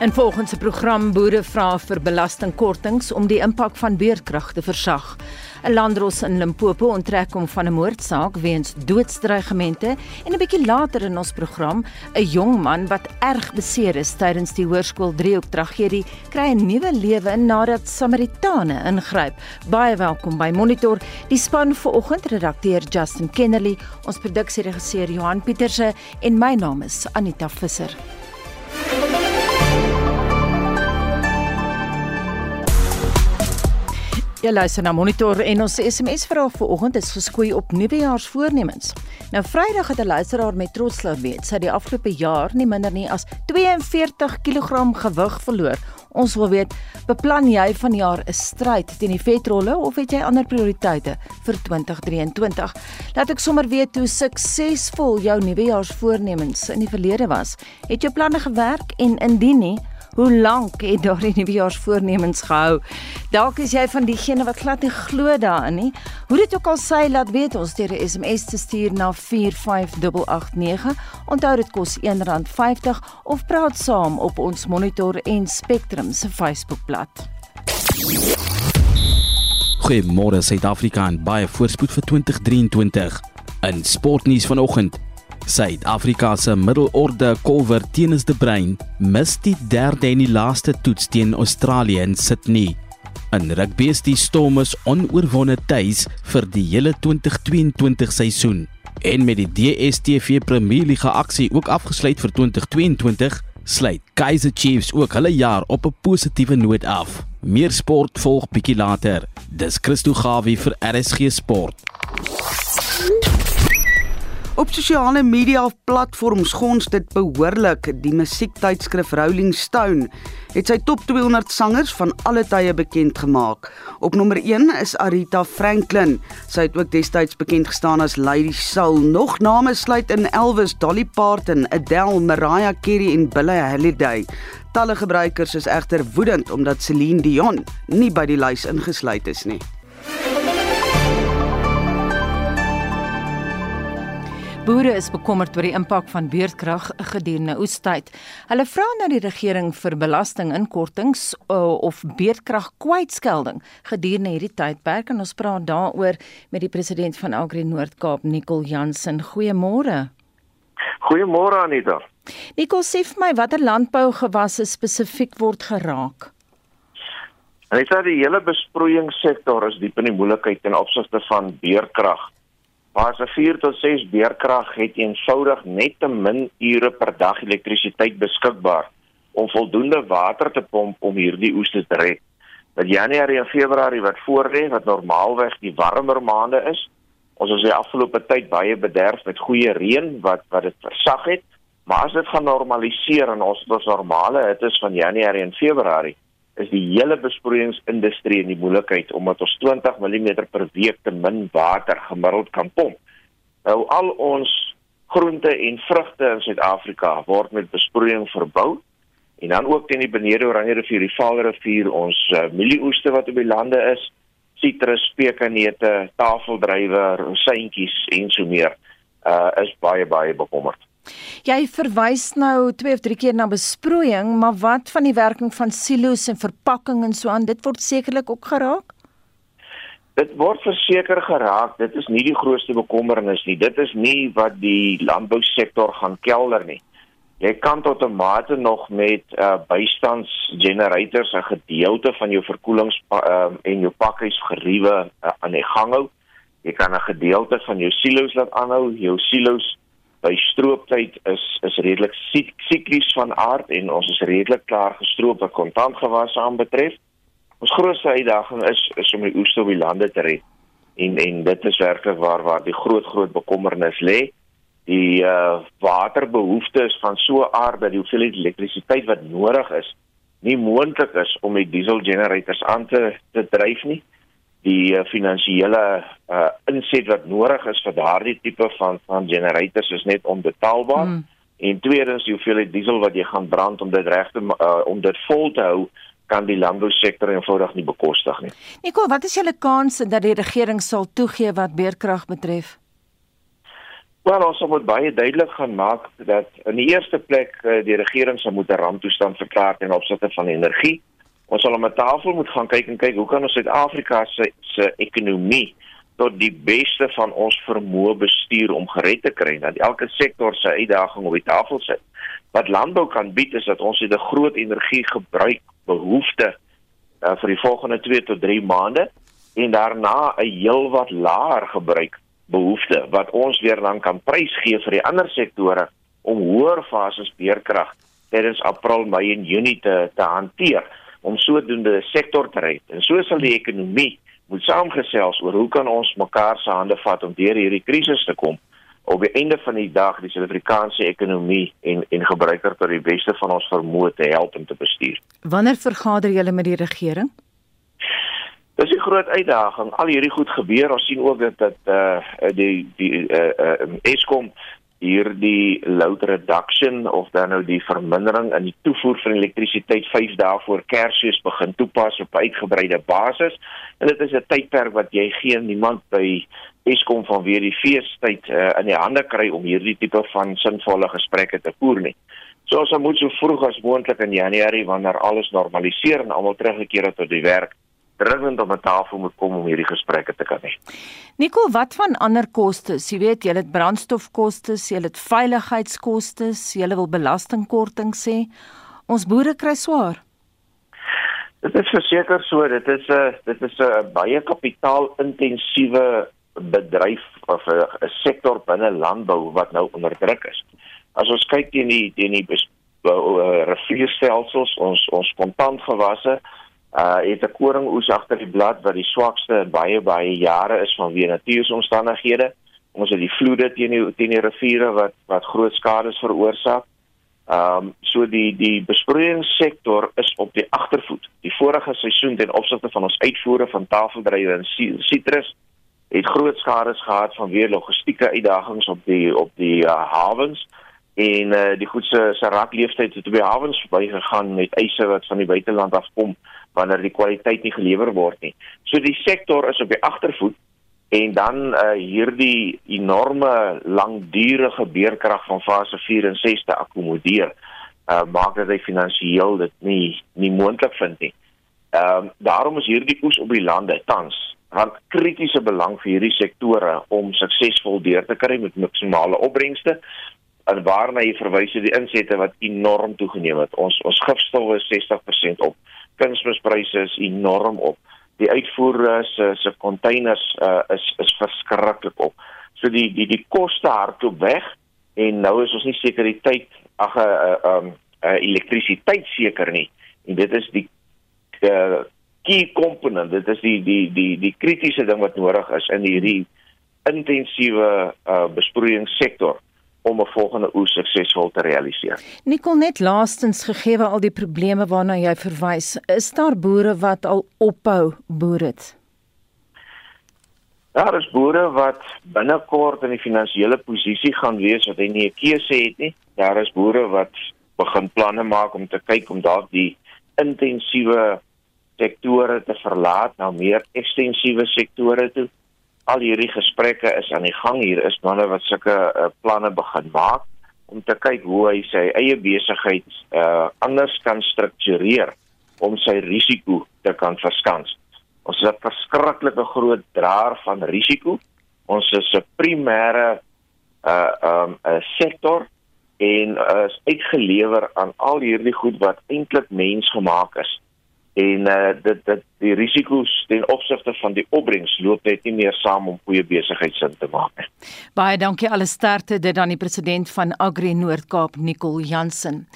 En volgens 'n program boere vra vir belastingkortings om die impak van beerkrag te versag. 'n Landros in Limpopo onttrek hom van 'n moordsaak weens doodsdreigemente en 'n bietjie later in ons program 'n jong man wat erg beseer is tydens die hoërskool driehoek tragedie kry 'n nuwe lewe nadat Samaritane ingryp. Baie welkom by Monitor. Die span vanoggend redakteur Justin Kennedy, ons produksieregisseur Johan Pieterse en my naam is Anita Visser. Ja, luister na Monitor en ons SMS vraag vir oggend is geskoei op nuwejaarsvoornemens. Nou Vrydag het 'n luisteraar met trots laat weet sy die afgelope jaar nie minder nie as 42 kg gewig verloor. Ons wil weet, beplan jy vanjaar 'n stryd teen die vetrolle of het jy ander prioriteite vir 2023? Laat ek sommer weet hoe suksesvol jou nuwejaarsvoornemens in die verlede was. Het jou planne gewerk en indien nie, Hoe lank het daardie nuwejaarsvoornemens gehou? Dalk is jy van diegene wat glad nie glo daarin nie. Hoe dit ook al sê, laat weet ons deur 'n SMS te stuur na 45889. Onthou dit kos R1.50 of praat saam op ons Monitor en Spectrum se Facebookblad. Goeiemôre Suid-Afrika en baie voorspoed vir 2023. In sportnuus vanoggend Suid-Afrika se middelorde kolwer Tennis de Bruin mis die derde en die laaste toets teen Australië in Sydney. In rugby is die Stormers onoorwonde tuis vir die hele 2022 seisoen. En met die DStv Premier Liga aksie ook afgesluit vir 2022, sluit Kaizer Chiefs ook hulle jaar op 'n positiewe noot af. Meer sport volg bietjie later. Dis Christo Gawie vir RSG Sport. Op sosiale media platforms gons dit behoorlik. Die musiektydskrif Rolling Stone het sy top 200 sangers van alle tye bekend gemaak. Op nommer 1 is Aretha Franklin. Sy het ook destyds bekend gestaan as Lady Soul. Nog name sluit in Elvis, Dolly Parton, Adele, Mariah Carey en Billie Holiday. Talle gebruikers is egter woedend omdat Celine Dion nie by die lys ingesluit is nie. Boere is bekommerd oor die impak van beerdkrag gedurende oestyd. Hulle vra na die regering vir belastinginkortings of beerdkrag kwytskelding gedurende hierdie tydperk en ons praat daaroor met die president van Agri Noord-Kaap, Nicol Jansen. Goeiemôre. Goeiemôre Anita. Nicol sê vir my watter landbougewasse spesifiek word geraak? Anita, die hele besproeiingssektor is diep in die moeilikheid ten opsigte van beerdkrag. Maar as 'n 4 tot 6 beerkrag het eenvoudig net te min ure per dag elektrisiteit beskikbaar om voldoende water te pomp om hierdie oes te red. Dat Januarie en Februarie wat voorlê wat normaalweg die warmer maande is, ons het die afgelope tyd baie bederf met goeie reën wat wat dit versag het, maar as dit gaan normaliseer en ons ons normale hitte is van Januarie en Februarie, is die hele besproeiingsindustrie in die moeilikheid omdat ons 20 mm per week te min water gemiddeld kan pomp. Nou al ons groente en vrugte in Suid-Afrika word met besproeiing verbou en dan ook teen die Benede Oranje rivier, die Vaal rivier, ons uh, mielieoeste wat op die lande is, sitrus, pekanneute, tafeldruiwe, rosientjies en so meer, uh, is baie baie bekommerd. Jy verwys nou twee of drie keer na besproeiing, maar wat van die werking van silo's en verpakking en so aan? Dit word sekerlik ook geraak. Dit word verseker geraak. Dit is nie die grootste bekommernis nie. Dit is nie wat die landbousektor gaan kelder nie. Jy kan tot 'n mate nog met uh bystandsgenerators 'n gedeelte van jou verkoelings uh, en jou pakkiesgeriewe uh, aan die gang hou. Jy kan 'n gedeelte van jou silo's laat aanhou. Jou silo's by strooptyd is is redelik siklies van aard en ons is redelik klaar gestroop wat kontantgewasse aanbetref. Ons grootste uitdaging is is om die oes op die lande te red. En en dit is werklik waar waar die groot groot bekommernis lê. Die uh waterbehoeftes van so aard dat die hoeveelheid elektrisiteit wat nodig is nie moontlik is om die diesel generators aan te te dryf nie die uh, finansiële uh, inset wat nodig is vir daardie tipe van van generators is net onbetaalbaar. Mm. En tweedens, die hoeveelheid diesel wat jy gaan brand om dit reg te uh, om dit vol te hou, kan die landbousektor eenvoudig nie bekostig nie. Nico, wat is julle kanse dat die regering sal toegee wat beerkrag betref? Wel, ons moet baie duidelik gaan maak dat in die eerste plek uh, die regering sal moet 'n ramptoestand verklaar ten opsigte van energie. Ons sal op 'n tafel moet gaan kyk en kyk hoe kan ons Suid-Afrika se se ekonomie tot die beste van ons vermoë bestuur om gered te kry dat elke sektor sy uitdaging op die tafel sit. Wat landbou kan bied is dat ons het 'n groot energiegebruik behoefte uh, vir die volgende 2 tot 3 maande en daarna 'n heelwat laer gebruik behoefte wat ons weer dan kan prysgee vir die ander sektore om hoër fases beerkrag tydens April, Mei en Junie te te hanteer om sodoende 'n sektor te red. En so sal die ekonomie moet saamgesels oor hoe kan ons mekaar se hande vat om deur hierdie krisis te kom op die einde van die dag die Suid-Afrikaanse ekonomie en en gebruiker tot die beste van ons vermoë te help en te bestuur. Wanneer vergader julle met die regering? Dis 'n groot uitdaging. Al hierdie goed gebeur. Ons sien ook dat dat eh uh, die die eh uh, uh, Eskom hierdie load reduction of dan nou die vermindering in die toevoer van elektrisiteit 5 dae voor Kersfees begin toepas op uitgebreide basis en dit is 'n tydperk wat jy geen niemand by Eskom van weer die feestyd uh, in die hande kry om hierdie tipe van sinvolle gesprekke te voer nie. So ons moet so vroeg as moontlik in Januarie wanneer alles normaliseer en almal teruggekeer het tot die werk dringend op 'n tafel moet kom om hierdie gesprekke te kan hê. Nico, wat van ander kostes? Jy weet, jy het brandstofkostes, jy het veiligheidskostes, jy wil belastingkorting sê. Ons boere kry swaar. Dit is verseker so, dit is 'n dit is 'n baie kapitaalintensiewe bedryf of 'n sektor binne landbou wat nou onder druk is. As ons kyk teen die teen die uh, rivierstelsels, ons ons kontantgewasse, uh het 'n koringoes agter die blad wat die swakste in baie baie jare is vanweë natuursomstandighede. Ons het die vloede teen die teen die riviere wat wat groot skades veroorsaak. Um so die die besproeiingssektor is op die agtervoet. Die vorige seisoen ten opsigte van ons uitvoere van tafeldrywe en sitrus het groot skades gehad vanweë logistieke uitdagings op die op die uh, hawens en uh, die goed se se rakleeftyd het op die hawens verbygegaan met eise wat van die buiteland afkom wanneer die kwaliteit nie gelewer word nie. So die sektor is op die agtervoet en dan uh, hierdie enorme langdurige beerkrag van fase 4 en 6 te akkommodeer, uh, maak dit hy finansiëel dit nie nie moontlik vind nie. Ehm uh, daarom is hierdie koers op die lande tans van kritiese belang vir hierdie sektore om suksesvol deur te kry met maksimale opbrengste en waarna jy verwys die insette wat enorm toegeneem het. Ons ons gifstowwe is 60% op kunsmispryse is enorm op. Die uitvoere se se containers uh, is is verskriklik op. So die die die koste hardloop weg en nou is ons nie sekuriteit ag 'n uh, um uh, elektrisiteit seker nie. En dit is die uh, key component. Dit is die die die die kritiese ding wat nodig is in hierdie intensiewe uh, besproeiingssektor om 'n volgende oes suksesvol te realiseer. Nikkel net laastens gegee al die probleme waarna jy verwys, is daar boere wat al ophou boer het? Daar is boere wat binnekort in die finansiële posisie gaan wees wat nie 'n keuse het nie. Daar is boere wat begin planne maak om te kyk om dalk die intensiewe sektore te verlaat na meer ekstensiewe sektore toe al hierdie gesprekke is aan die gang hier is manne wat sulke uh, planne begin maak om te kyk hoe hy sy eie besigheid uh, anders kan struktureer om sy risiko te kan verskans. Ons is 'n verskriklike groot draer van risiko. Ons is 'n primêre uh um 'n sektor en uh, is uitgelewer aan al hierdie goed wat eintlik mensgemaak is en uh, dit dit die risiko's ten opsigte van die opbrengs loop net nie meer saam om goeie besigheidsin te maak nie. Baie dankie alle sterkte dit aan die president van Agri Noord-Kaap Nicole Jansen.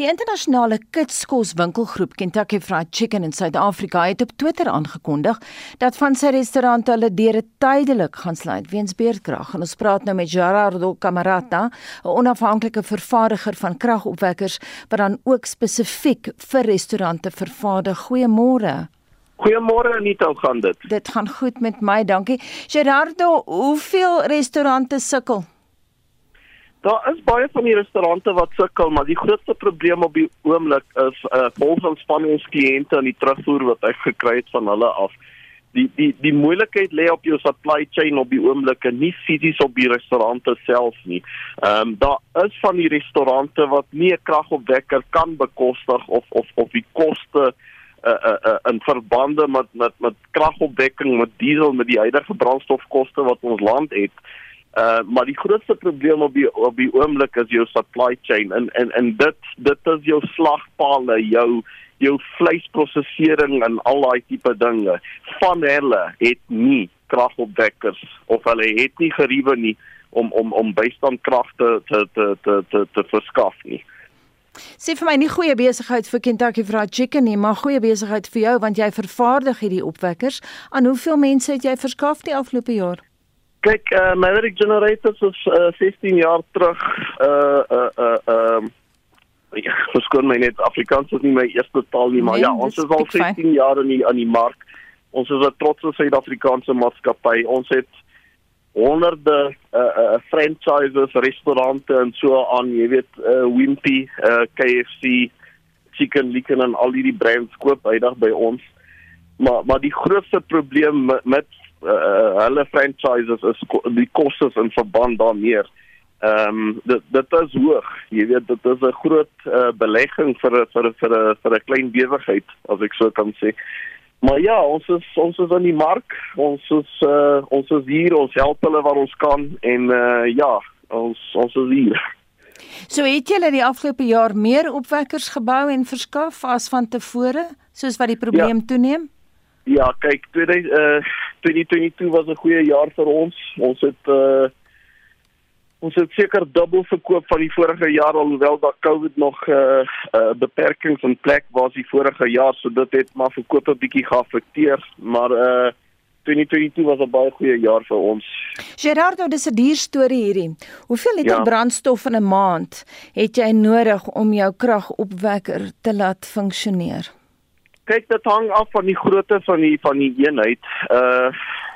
Die internasionale kitskos winkelgroep Kentucky Fried Chicken in Suid-Afrika het op Twitter aangekondig dat van sy restaurante hulle deure tydelik gaan sluit weens beerdkrag. En ons praat nou met Gerardo Camarata, 'n onafhanklike vervaardiger van kragopwekkers wat dan ook spesifiek vir restaurante vervaardig Goeiemôre. Goeiemôre Anita, hoe gaan dit? Dit gaan goed met my, dankie. Gerardo, hoeveel restaurante sukkel? Daar is baie van die restaurante wat sukkel, maar die grootste probleem op die oomblik is 'n uh, volgens van ons kliënte en die terugvoer wat hy gekry het van hulle af die die die moeilikheid lê op jou supply chain op die oomblik en nie fisies op die restaurante self nie. Ehm um, daar is van die restaurante wat nie 'n kragopwekker kan bekostig of of of die koste uh uh, uh in verbande met met met kragopwekking met diesel met die huidige brandstofkoste wat ons land het. Uh maar die grootste probleem op die op die oomblik is jou supply chain en en en dit dit is jou slagpale, jou jou vleisprosesering en al daai tipe dinge. Van hulle het nie kragopwekkers of hulle het nie geriewe nie om om om bystandkragte te te te te te verskaf nie. Sê vir my nie goeie besigheid vir Kentucky Fried Chicken nie, maar goeie besigheid vir jou want jy vervaardig hierdie opwekkers. Aan hoeveel mense het jy verskaf die afgelope jaar? Kyk, uh, Maverick Generators is uh, 16 jaar terug uh uh uh um ja, verskoon my net Afrikaans is nie my eerste taal nie, maar nee, ja, ons is al 16 fine. jaar in die aan die mark. Ons is 'n trotse Suid-Afrikaanse maatskappy. Ons het honderde uh, uh, franchises, restaurante en so aan, jy weet, uh, Wimpy, uh, KFC, Chicken Licken en al hierdie brands koop uitdag by ons. Maar maar die grootste probleem met, met uh, hulle franchises is die kostes in verband daarmee. Ehm um, dit dit is hoog. Jy weet dit is 'n groot uh, belegging vir vir vir 'n vir 'n klein besigheid as ek so kan sê. Maar ja, ons is ons is in die mark. Ons is uh, ons is hier, ons help hulle waar ons kan en uh, ja, ons ons is hier. So het julle die afgelope jaar meer opwekkers gebou en verskaf as van tevore, soos wat die probleem ja. toeneem? Ja, kyk, 20, uh, 2022 was 'n goeie jaar vir ons. Ons het uh, ons het seker dubbel verkoop van die vorige jaar alhoewel daar COVID nog eh uh, uh, beperkings in plek was die vorige jaar so dit het maar verkoop 'n bietjie geaffekteer maar eh uh, 2022 was 'n baie goeie jaar vir ons. Gerardo, dis 'n duur storie hierdie. Hoeveel liter ja. brandstof in 'n maand het jy nodig om jou kragopwekker te laat funksioneer? Kyk, dit hang af van die grootte van die van die eenheid. Uh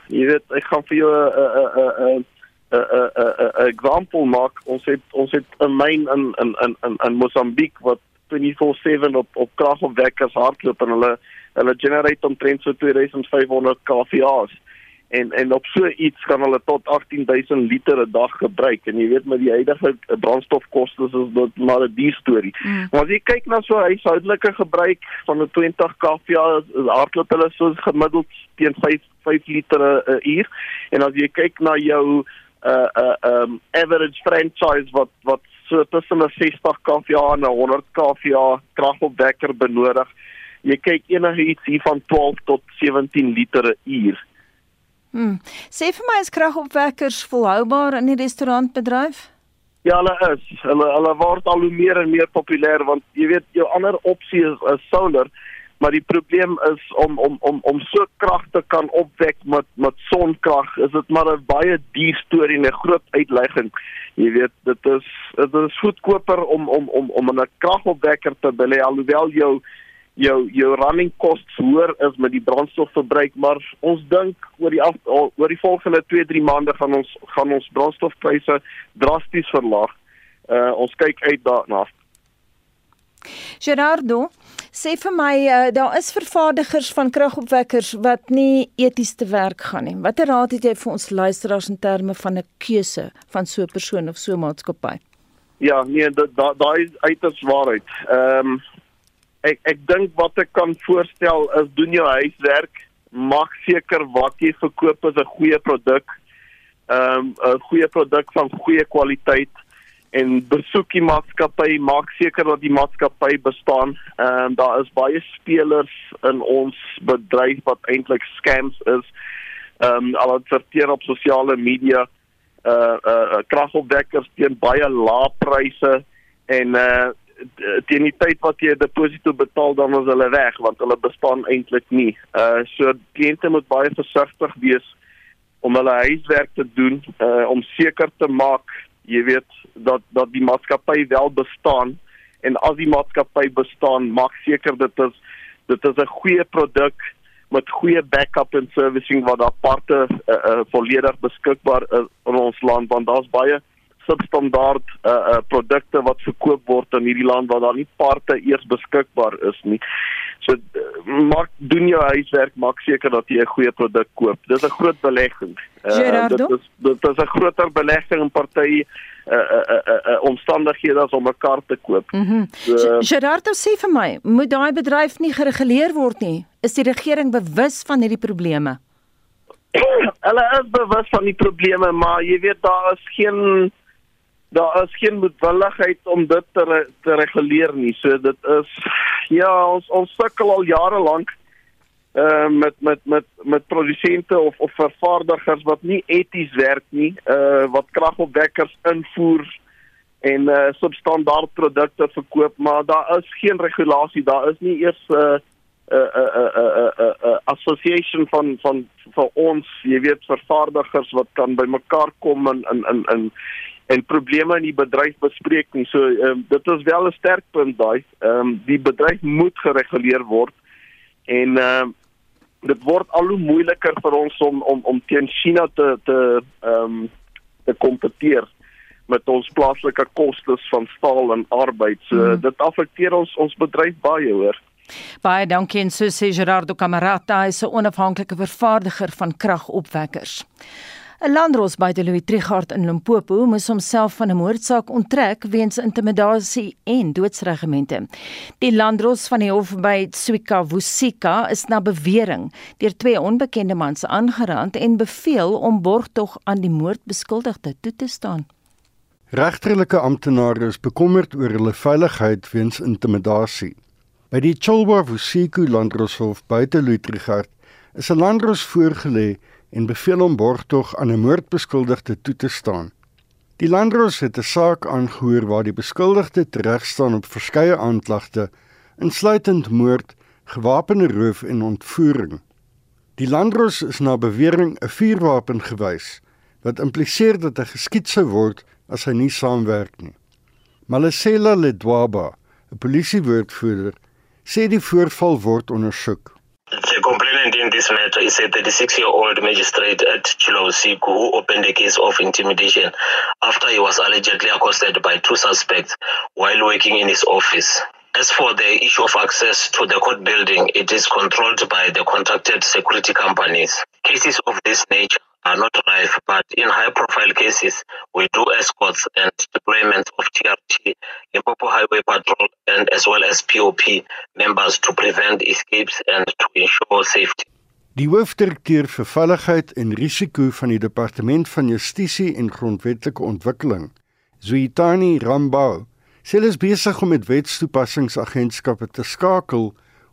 jy weet, ek gaan vir jou 'n uh, 'n uh, 'n uh, uh, 'n 'n 'n 'n example maak. Ons het ons het 'n myn in in in in in Mosambiek wat 24/7 op op kragopwekkers hardloop en hulle hulle generate omtrent so 2500 kVA's. En en op so iets kan hulle tot 18000 liter 'n dag gebruik en jy weet met die huidige brandstofkoste is dit maar 'n duur storie. Mm. Maar as jy kyk na so huishoudelike gebruik van 'n 20 kVA hardloop hulle so gemiddeld teen 5 5 liter 'n uur. En as jy kyk na jou uh uh um average franchise wat wat so tussen 'n 60 kVA en 'n 100 kVA kragopwekker benodig. Jy kyk enige iets hier van 12 tot 17 liter 'n uur. Hm. Sê vir my is kragopwekkers volhoubaar in die restaurantbedryf? Ja, hulle is. Hulle hulle word al hoe meer en meer populêr want jy weet jou ander opsie is, is solar maar die probleem is om om om om so krag te kan opwek met met sonkrag is dit maar 'n baie duur storie en 'n groot uitlegging. Jy weet dit is dit is goedkoper om om om om 'n kragopwekker te belê alhoewel jou jou jou running costs hoër is met die brandstofverbruik maar ons dink oor die af, oor die volgende 2-3 maande gaan ons gaan ons brandstofpryse drasties verlaag. Uh ons kyk uit daarna. Gerardo, sê vir my uh, daar is vervaardigers van kragopwekkers wat nie eties te werk gaan nie. Watter raad het jy vir ons luisteraars in terme van 'n keuse van so 'n persoon of so 'n maatskappy? Ja, nee, daai da, da uiters waarheid. Ehm um, ek ek dink wat ek kan voorstel is doen jou huiswerk, maak seker wat jy verkoop is 'n goeie produk. Ehm um, 'n goeie produk van goeie kwaliteit en besoek die maatskappy, maak seker dat die maatskappy bestaan. Ehm daar is baie spelers in ons bedryf wat eintlik scams is. Ehm um, al adverteer op sosiale media uh uh kragopwekkers teen baie lae pryse en uh teen die tyd wat jy 'n deposito betaal dan is hulle weg want hulle bestaan eintlik nie. Uh so kliënte moet baie versigtig wees om hulle huiswerk te doen uh om seker te maak jy weet dat dat die maatskappy wel bestaan en as die maatskappy bestaan maak seker dit is dit is 'n goeie produk met goeie backup en servicing wat aparte uh, uh, volledig beskikbaar is in ons land want daar's baie substandaard uh, uh, produkte wat verkoop word in hierdie land waar daar nie parte eers beskikbaar is nie. So maak doen jou huiswerk, maak seker dat jy 'n goeie produk koop. Dis 'n groot belegging. Uh, dit is dit is 'n groter belegging in party uh uh uh, uh omstandighede as om 'n kar te koop. Mm -hmm. so, Gerardo sê vir my, moet daai bedryf nie gereguleer word nie? Is die regering bewus van hierdie probleme? Hulle is bewus van die probleme, maar jy weet daar is geen daar is geen moedwilligheid om dit te re, te reguleer nie. So dit is ja, ons ons sukkel al jare lank uh met met met met produsente of of vervaardigers wat nie eties werk nie, uh wat kragopwekkers invoer en uh substandaard produkte verkoop, maar daar is geen regulasie, daar is nie eers 'n uh, 'n 'n 'n 'n 'n association van van vir ons, jy weet vervaardigers wat kan bymekaar kom en in in in en probleme in die bedryf bespreek nie. So ehm um, dit is wel 'n sterk punt daai. Ehm um, die bedryf moet gereguleer word en ehm um, dit word al hoe moeiliker vir ons om om om teen China te te ehm um, te kompeteer met ons plaaslike kostes van staal en arbeid. So hmm. dit affekteer ons ons bedryf baie hoor. Baie dankie en so sê Gerardo Camarata, hy is 'n onafhanklike vervaardiger van kragopwekkers. 'n Landros by die Louis Trichardt in Limpopo moes homself van 'n moordsaak onttrek weens intimidasie en doodsregimente. Die Landros van die hof by Tswika Wusika is na bewering deur twee onbekende mans aangerand en beveel om borgtog aan die moordbeskuldigde toe te staan. Regterlike amptenare is bekommerd oor hulle veiligheid weens intimidasie. By die Cholwa Vusiku Landroshof buite Lutrigard is 'n landros voorgelê en beveel om borgtog aan 'n moordbeskuldigde toe te staan. Die landros het 'n saak aangehoor waar die beskuldigde teregstaan op verskeie aanklagte, insluitend moord, gewapende roof en ontvoering. Die landros is na bewering 'n vuurwapen gewys wat impliseer dat hy geskiet sou word as hy nie saamwerk nie. Malesela Ledwaba, 'n polisiewoordvoerder, sê die voorval word ondersoek. The complainant in this matter is a 36-year-old magistrate at Chilosiku who opened a case of intimidation after he was allegedly accosted by two suspects while working in his office. As for the issue of access to the court building, it is controlled by the contracted security companies. Cases of this nature are not rife, but in high profile cases, we do escorts and deployment of TRT, Limpopo Highway Patrol, and as well as POP members to prevent escapes and to ensure safety. Die hoofdirekteur vir veiligheid en risiko van die Departement van Justisie en Grondwetlike Ontwikkeling, Zuitani Rambau, sê hulle is besig om met wetstoepassingsagentskappe te skakel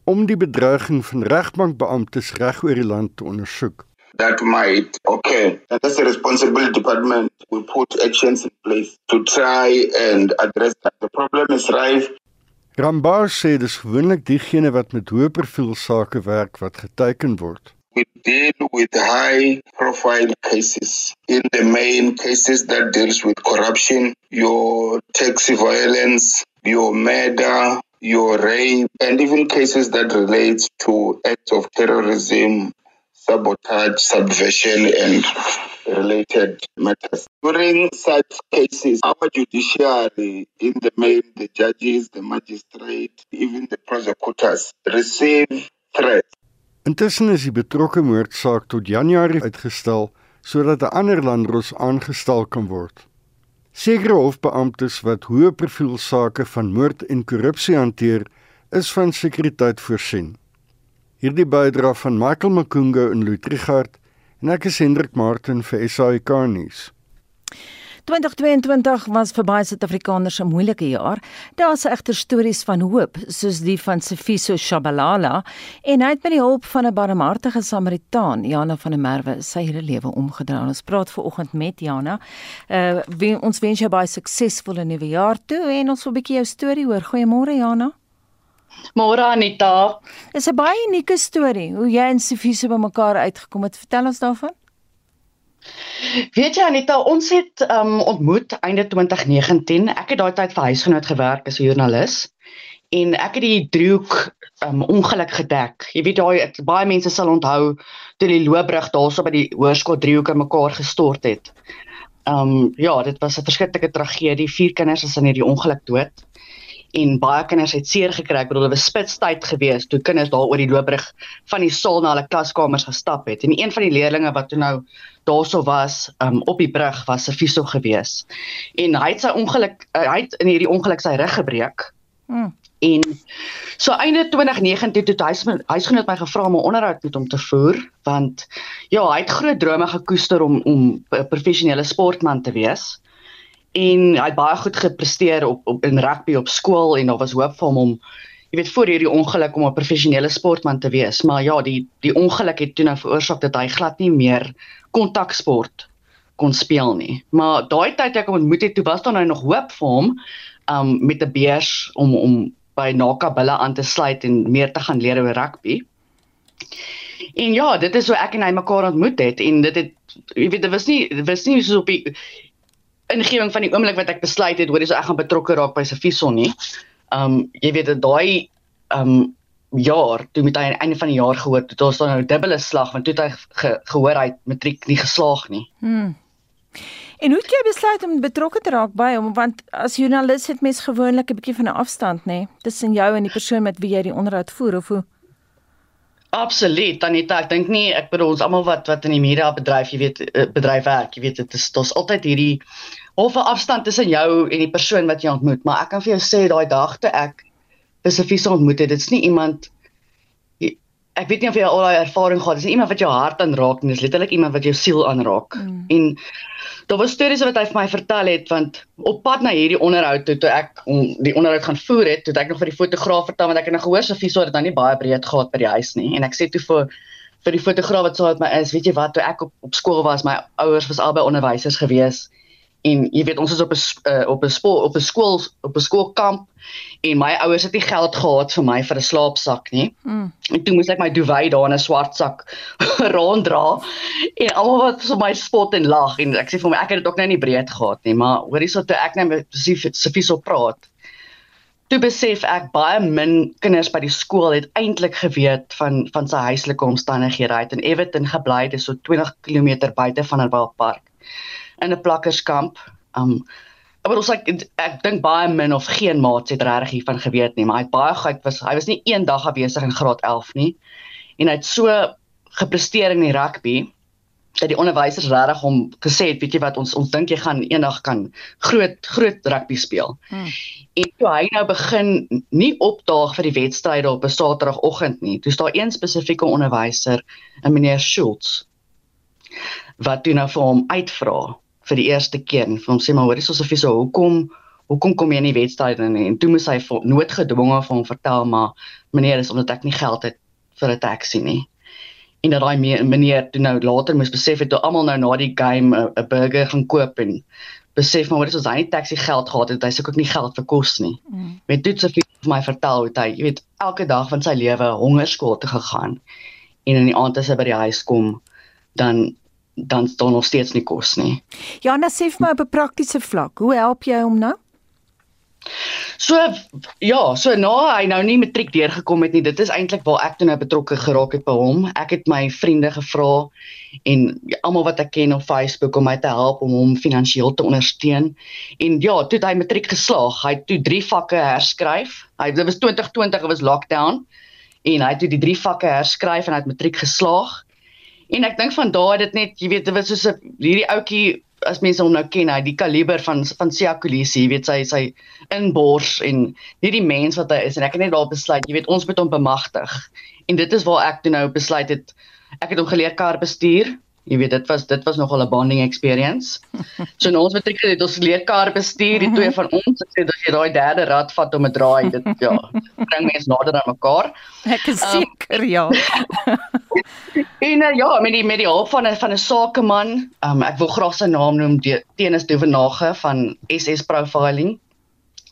om die bedreiging van regbankbeamptes reg oor die land te ondersoek. That might occur. And as a responsible department, we put actions in place to try and address that. The problem is rife. Rambar sê dis gewoonlik diegene wat met hoë profiel sake werk wat geteken word. We deal with high profile cases. In the main cases that deals with corruption, your taxi violence, your murder, your rape, and even cases that relate to acts of terrorism sabotage, subversion, and related matters. During such cases, our judiciary, in the main, the judges, the magistrate, even the prosecutors, receive threats. Intussen is die betrokke moordsaak tot Januarie uitgestel sodat 'n ander landros aangestel kan word. Sekere hofbeamptes wat hoë profiel sake van moord en korrupsie hanteer, is van sekuriteit voorsien. Hierdie bydra van Michael Makungo in Lutrigard en ek is Hendrik Martin vir SAK nuus. 2022 was vir baie Suid-Afrikaners 'n moeilike jaar. Daar's egter stories van hoop, soos die van Sifiso Shabalala, en hy het met die hulp van 'n barmhartige Samaritaan, Jana van der Merwe, sy hele lewe omgedraai. Ons praat ver oggend met Jana. Uh ons wens jou baie suksesvolle nuwe jaar toe en ons wil 'n bietjie jou storie hoor. Goeiemôre Jana. Môre Anita. Dis 'n baie unieke storie hoe jy en Sofie by mekaar uitgekom het. Vertel ons daarvan. Weet jy Anita, ons het um ontmoet einde 2019. Ek het daai tyd vir huisgenoot gewerk as 'n joernalis en ek het die driehoek um ongeluk gedek. Jy weet daai baie mense sal onthou toe die loopbrug daarso by die hoërskool driehoek in mekaar gestort het. Um ja, dit was 'n verskriklike tragedie. Vier kinders is in hierdie ongeluk dood. En baie kinders het seer gekry. Ek bedoel, dit was spitstyd geweest toe kinders daar oor die loopbrug van die saal na hulle klaskamers gestap het. En een van die leerders wat toe nou daarso was, um, op die brug was 'n fiso geweest. En hy het sy ongeluk uh, hy het in hierdie ongeluk sy rug gebreek. Hmm. En so einde 2019 toe hy huisgenoot my gevra om 'n onderhoud met hom te voer want ja, hy het groot drome gekoester om om 'n professionele sportman te wees en hy het baie goed gepresteer op, op in rugby op skool en daar was hoop vir hom om jy weet voor hierdie ongeluk om 'n professionele sportman te wees. Maar ja die die ongeluk het toe nou veroorsaak dat hy glad nie meer kontaksport kon speel nie. Maar daai tyd ek hom ontmoet het toe was daar nou nog hoop vir hom um met 'n beurs om om by Nakabilla aan te sluit en meer te gaan leer oor rugby. En ja, dit is hoe ek en hy mekaar ontmoet het en dit het jy weet dit was nie dit was nie so op die ingewing van die oomblik wat ek besluit het hoor jy so ek gaan betrokke raak by Safison nie. Um jy weet dat daai um jaar toe met hy aan die einde van die jaar gehoor het ons dan nou dubbele slag want toe het hy ge, gehoor hy matriek nie geslaag nie. Hmm. En hoe het jy besluit om betrokke te raak by hom want as joernalis het mens gewoonlik 'n bietjie van 'n afstand nê tussen jou en die persoon met wie jy die onderhoud voer of hoe? Absoluut, Anita, ek dink nie ek bedoel ons almal wat wat in die media bedryf, jy weet, eh, bedryf werk, jy weet dit is daar's altyd hierdie 'n afstand tussen jou en die persoon wat jy ontmoet, maar ek kan vir jou sê daai dag toe ek spesifiek ontmoet het, dit's nie iemand ek weet nie of jy al daai ervaring gehad het, dis nie iemand wat jou hart aanraak nie, dis letterlik iemand wat jou siel aanraak. Mm. En daar was stories wat hy vir my vertel het want op pad na hierdie onderhoud toe toe ek om die onderhoud gaan voer het, toe ek nog vir die fotograaf vertel want ek het nou gehoor Sofie sou dit dan nie baie breed gehad by die huis nie. En ek sê toe vir vir die fotograaf wat saam met my is, weet jy wat, toe ek op op skool was, my ouers was albei onderwysers gewees en jy weet ons is op 'n uh, op 'n spoor op 'n skool op 'n skoolkamp en my ouers het nie geld gehad vir my vir 'n slaapsak nie. Mm. En toe moes ek my duvet daar in 'n swart sak ronddra en almal wat so my spot en lag en ek sê vir my ek het dit ook nou nie breed gehad nie, maar hoorie so toe ek net nou spesifiek spesifiek so praat. Toe besef ek baie min kinders by die skool het eintlik geweet van van sy huislike omstandighede. Hy het in Everton gebly, dit is so 20 km buite van 'n Wildpark in 'n plakkerskamp. Um maar ons ek ek dink baie min of geen maats het regtig hiervan geweet nie, maar hy het baie gehad was hy was nie een dag afwesig in graad 11 nie. En hy het so gepresteer in die rugby dat die onderwysers regtig hom gesê het, weet jy wat ons ons dink jy gaan eendag kan groot groot rugby speel. Hmm. En toe hy nou begin nie opdaag vir die wedstryde op 'n Saterdagoggend nie. Toe staan een spesifieke onderwyser, 'n meneer Schultz wat toe nou vir hom uitvra vir die eerste keer. En vir hom sê maar hoor hierso Sofie so hoekom hoekom kom jy in die wedstryd en, en toe moes hy noodgedwonge vir hom vertel maar meneer is omdat ek nie geld het vir 'n taxi nie. En dat daai meneer toe nou later moes besef het toe almal nou na die game 'n burger gaan koop en besef maar wat is hy nie taxi geld gehad het hy sê ook nie geld vir kos nie. Mm. met dit Sofie vir my vertel hoe hy jy weet elke dag van sy lewe hongerskool te gegaan en in die aand as hy by die huis kom dan dan staan nog steeds nie kos nie. Ja, nou sê vir my op 'n praktiese vlak, hoe help jy hom nou? So ja, so nou hy nou nie matriek deurgekom het nie. Dit is eintlik waar ek toe nou betrokke geraak het by hom. Ek het my vriende gevra en almal wat ek ken op Facebook om my te help om hom finansiëel te ondersteun. En ja, toe hy matriek geslaag, hy het toe 3 vakke herskryf. Hy dit was 2020, dit was lockdown en hy het toe die 3 vakke herskryf en hy het matriek geslaag. En ek dink van daai dit net, jy weet, dit was soos 'n hierdie ouetjie as mense hom nou ken, hy die kaliber van van Siakulisi, jy weet sy sy inbors en nie die mens wat hy is en ek het net daar besluit, jy weet, ons moet hom bemagtig. En dit is waar ek toe nou besluit het ek het hom geleer kar bestuur Jy weet dit was dit was nogal 'n bonding experience. So nou ons matriek het ons leer kar bestuur, die twee van ons, sê as jy daai derde rad vat om 'n draai, dit ja, bring mense nader aan mekaar. Ek is um, seker ja. en uh, ja, met die met die hulp van 'n van 'n sakeman, um, ek wil graag sy naam noem, Tenis Duvenage van SS Profiling.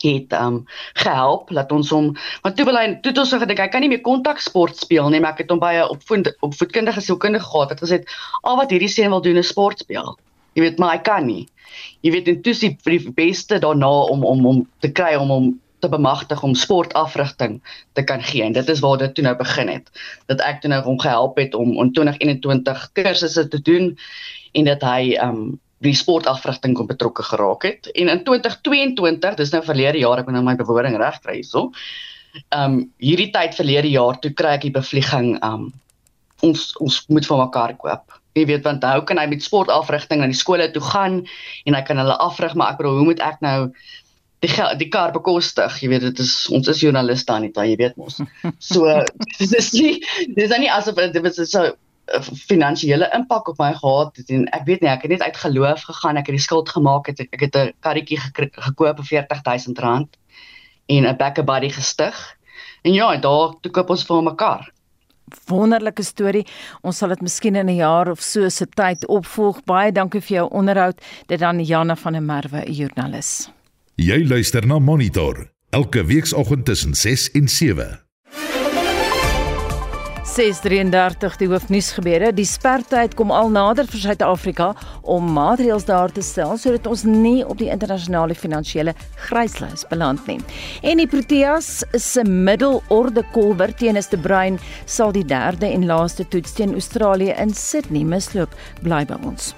Het um gehelp dat ons hom want toe wil hy toe het ons so gedink hy kan nie meer kontaksport speel nie maar ek het hom baie opvoed opvoedkundige sielkundige gehad wat gesê al wat hierdie seun wil doen is sport speel. Jy weet maar hy kan nie. Jy weet en toe is die beste daarna om om om te kry om hom te bemagtig om sportafrigting te kan gee en dit is waar dit toe nou begin het dat ek toe nou hom gehelp het om in 2021 kursusse te doen en dat hy um die sportafrigting kon betrokke geraak het. En in 2022, dis nou verlede jaar, ek moet nou my bewoording regkry hierso. Ehm um, hierdie tyd verlede jaar toe kry ek die bevlieging um, ons ons moet vir mekaar koop. Jy weet want hoe kan hy met sportafrigting na die skole toe gaan en hy kan hulle afrig, maar ek bedoel hoe moet ek nou die die kar bekostig? Jy weet dit is ons is joernaliste dan nie, jy weet mos. So dis nie dis is nie asof dit was so finansiële impak op my gehad het en ek weet nie ek het net uit geloof gegaan ek het die skuld gemaak het ek het 'n karretjie gekoop vir R40000 en 'n backer buddy gestig. En ja daar toe koop ons vir mekaar wonderlike storie. Ons sal dit miskien in 'n jaar of so se tyd opvolg. Baie dankie vir jou onderhoud. Dit dan Janne van der Merwe joernalis jy luister na monitor elke weekoggend tussen 6 en 7 6:33 die hoofnuus gebeure. Die spertyd kom al nader vir Suid-Afrika om maatreëls daar te stel sodat ons nie op die internasionale finansiële gryslys beland nie. En die Proteas se middelorde kolwer teen is te brein sal die derde en laaste toets teen Australië in Sydney misloop. Bly by ons.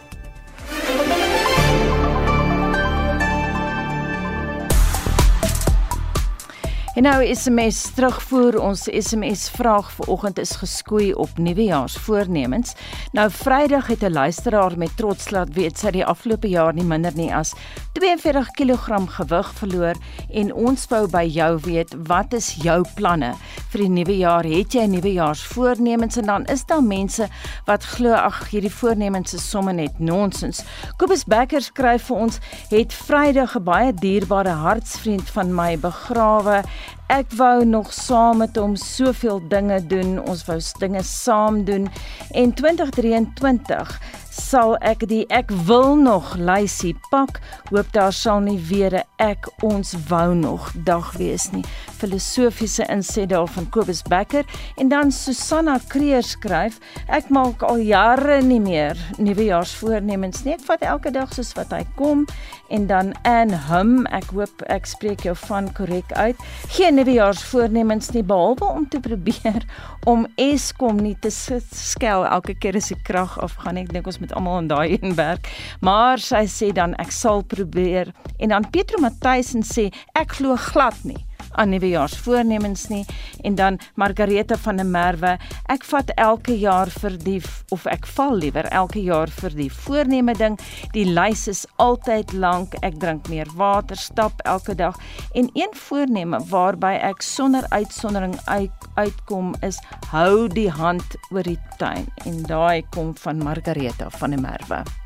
En nou SMS terugvoer ons SMS vraag vanoggend is geskoei op nuwejaarsvoornemens. Nou Vrydag het 'n luisteraar met trots laat weet sy die afgelope jaar nie minder nie as 42 kg gewig verloor en ons wou by jou weet wat is jou planne vir die nuwe jaar? Het jy nuwejaarsvoornemens en dan is daar mense wat glo ag hierdie voornemens is sommer net nonsens. Kobus Becker skryf vir ons het Vrydag 'n baie dierbare hartsvriend van my begrawe Ek wou nog saam met hom soveel dinge doen. Ons wou dinge saam doen. En 2023 sal ek die ek wil nog lysie pak. Hoop daar sal nie weer 'n ek ons wou nog dag wees nie. Filosofiese insig daar van Kobus Becker en dan Susanna Kreer skryf: Ek maak al jare nie meer nuwejaarsvoornemens nie. Ek vat elke dag soos wat hy kom en dan Ann Hum, ek hoop ek spreek jou van korrek uit. Geen nuwejaarsvoornemens nie behalwe om te probeer om Eskom nie te skel elke keer as die krag afgaan. Ek dink ons met almal in daai een werk. Maar sy sê dan ek sal probeer en dan Petro Matthys en sê ek glo glad nie aan nuwejaarsvoornemens nie. En dan Margareta van der Merwe ek vat elke jaar vir die of ek val liewer elke jaar vir die voorneme ding. Die lys is altyd lank. Ek drink meer water stap elke dag. En een voorneme waarby ek sonder uitsondering uit, uitkom is hou die hand oor die tuin. En daai kom van Margareta van der Merwe.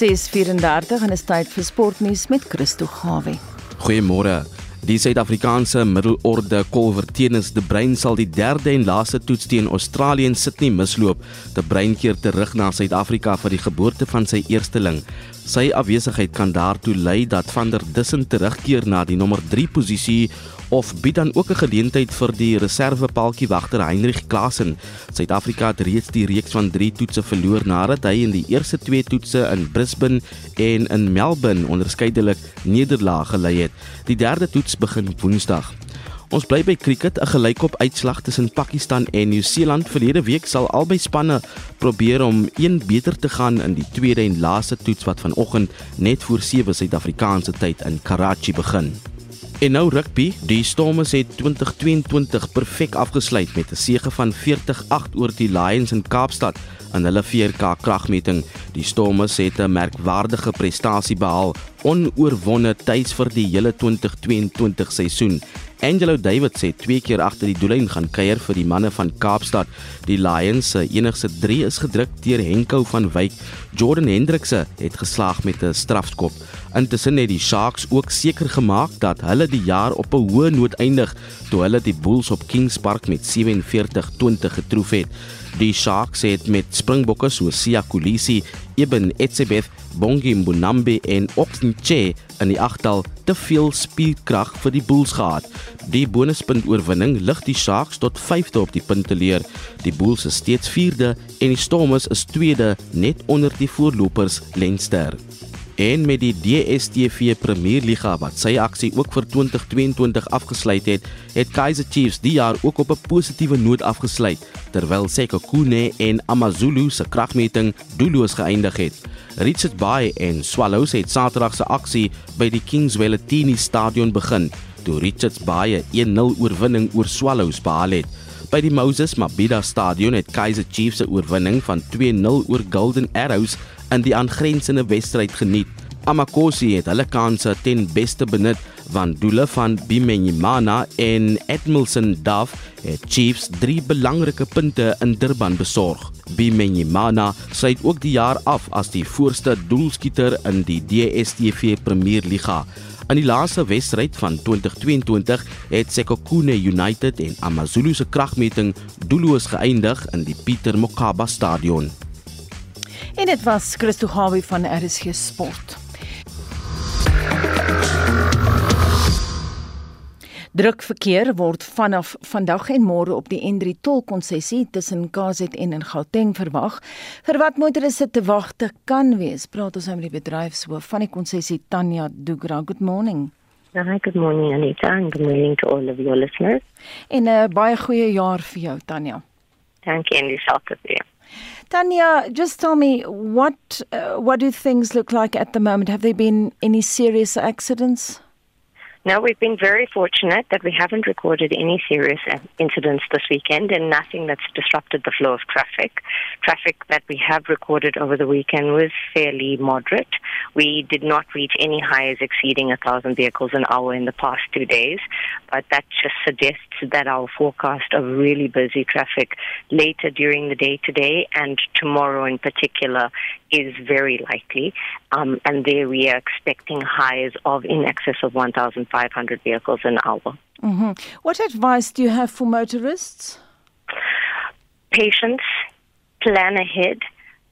6:34 en is tyd vir sportnuus met Christo Gawie. Goeiemôre. Die Suid-Afrikaanse middelorde kolwer tennis De Bruin sal die derde en laaste toets teen Australië in Sydney misloop. De Bruin keer terug na Suid-Afrika vir die geboorte van sy eersteling. Sy afwesigheid kan daartoe lei dat Van der Dussen terugkeer na die nommer 3 posisie of bied dan ook 'n geleentheid vir die reservepaaltjiewagter Heinrich Klaasen. Suid-Afrika het reeds die reeks van 3 toetse verloor nadat hy in die eerste 2 toetse in Brisbane en in Melbourne onderskeidelik nederlaag gelei het. Die derde toets begin Woensdag. Ons bly by cricket, 'n gelykop uitslag tussen Pakistan en Nieu-Seeland verlede week sal albei spanne probeer om een beter te gaan in die tweede en laaste toets wat vanoggend net voor 7 Suid-Afrikaanse tyd in Karachi begin. En nou rugby, die Stormers het 2022 perfek afgesluit met 'n sege van 40-8 oor die Lions in Kaapstad in hulle 4K kragmeting. Die Stormers het 'n merkwaardige prestasie behaal, onoorwonde tuis vir die hele 2022 seisoen. Angelo Davids het twee keer agter die doellyn gaan kuier vir die manne van Kaapstad. Die Lions se enigste 3 is gedruk deur Henko van Wyk. Jordan Hendrikse het geslaag met 'n strafskop. Intussen het die Sharks ook seker gemaak dat hulle die jaar op 'n hoë noot eindig toe hulle die Bulls op Kings Park met 47-20 getroof het. Die Sharks het met Springbokke so Sia Kolisi, Eben Etzebeth, Bongi Mbonambe en Oxenche in die agtal te veel spierkrag vir die Bulls gehad. Die bonuspunt oorwinning lig die Sharks tot 5de op die punteleer. Die Bulls is steeds 4de en die Stormers is 2de net onder die voorlopers Leinster. En met die DStv Premierliga wat sy aksie ook vir 2022 afgesluit het, het Kaizer Chiefs die jaar ook op 'n positiewe noot afgesluit, terwyl Sekhukhune en AmaZulu se kragmeting doelloos geëindig het. Richards Bay en Swallows het Saterdag se aksie by die Kingswelletini Stadion begin, toe Richards Bay 'n 1-0 oorwinning oor Swallows behaal het. By die Moses Mabhida Stadion het Kaizer Chiefs se oorwinning van 2-0 oor Golden Arrows in die aangrensende wedstryd geniet. Amakosi het hulle kansse ten beste benut van doele van Bimenyimana en Edmilson Duff het Chiefs drie belangrike punte in Durban besorg. Bimenyimana sluit ook die jaar af as die voorste doelskieter in die DStv Premierliga. In die laaste wedstryd van 2022 het Sekhukhune United en AmaZulu se kragmeting doelloos geëindig in die Pieter Mokaba Stadion. En dit was Christo Hawie van RSG Sport. Druk verkeer word vanaf vandag en môre op die N3 tolkonsessie tussen KZN en Gauteng verwag. Vir wat motoriste te wagte kan wees, praat ons nou met die bedryfshoof van die konsessie Tanya Dugra. Good morning. Hi, good morning Anita and good morning to all of your listeners. En 'n uh, baie goeie jaar vir jou Tanya. Dankie en dieselfde vir jou. Tanya, just tell me what uh, what do things look like at the moment? Have there been any serious accidents? No, we've been very fortunate that we haven't recorded any serious incidents this weekend and nothing that's disrupted the flow of traffic. Traffic that we have recorded over the weekend was fairly moderate. We did not reach any highs exceeding a thousand vehicles an hour in the past two days, but that just suggests that our forecast of really busy traffic later during the day today and tomorrow in particular is very likely. Um, and there we are expecting highs of in excess of 1,500 vehicles an hour. Mm-hmm. What advice do you have for motorists? Patience, plan ahead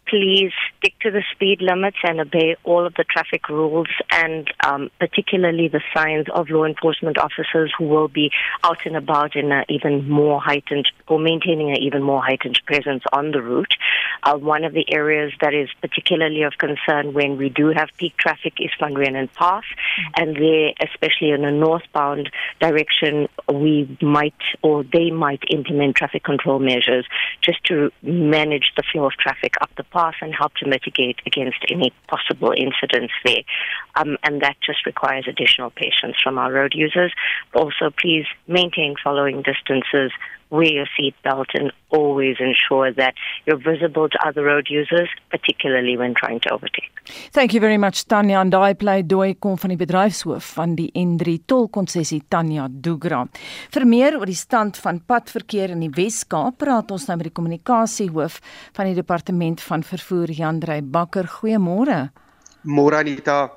please stick to the speed limits and obey all of the traffic rules and um, particularly the signs of law enforcement officers who will be out and about in an even more heightened or maintaining an even more heightened presence on the route. Uh, one of the areas that is particularly of concern when we do have peak traffic is Van Reenen Pass mm-hmm. and there, especially in a northbound direction, we might or they might implement traffic control measures just to manage the flow of traffic up the path pass and help to mitigate against any possible incidents there. Um, and that just requires additional patience from our road users. Also, please maintain following distances wear your seatbelt and always ensure that you're visible to other road users, particularly when trying to overtake. Thank you very much Tanya and I play doy kom van die bedryfshoof van die N3 tolkonssessie Tanya Dugra. Vir meer oor die stand van padverkeer in die Wes-Kaap, praat ons nou met die kommunikasiehoof van die departement van vervoer Jan Drey Bakker. Goeiemôre. Môre Anita.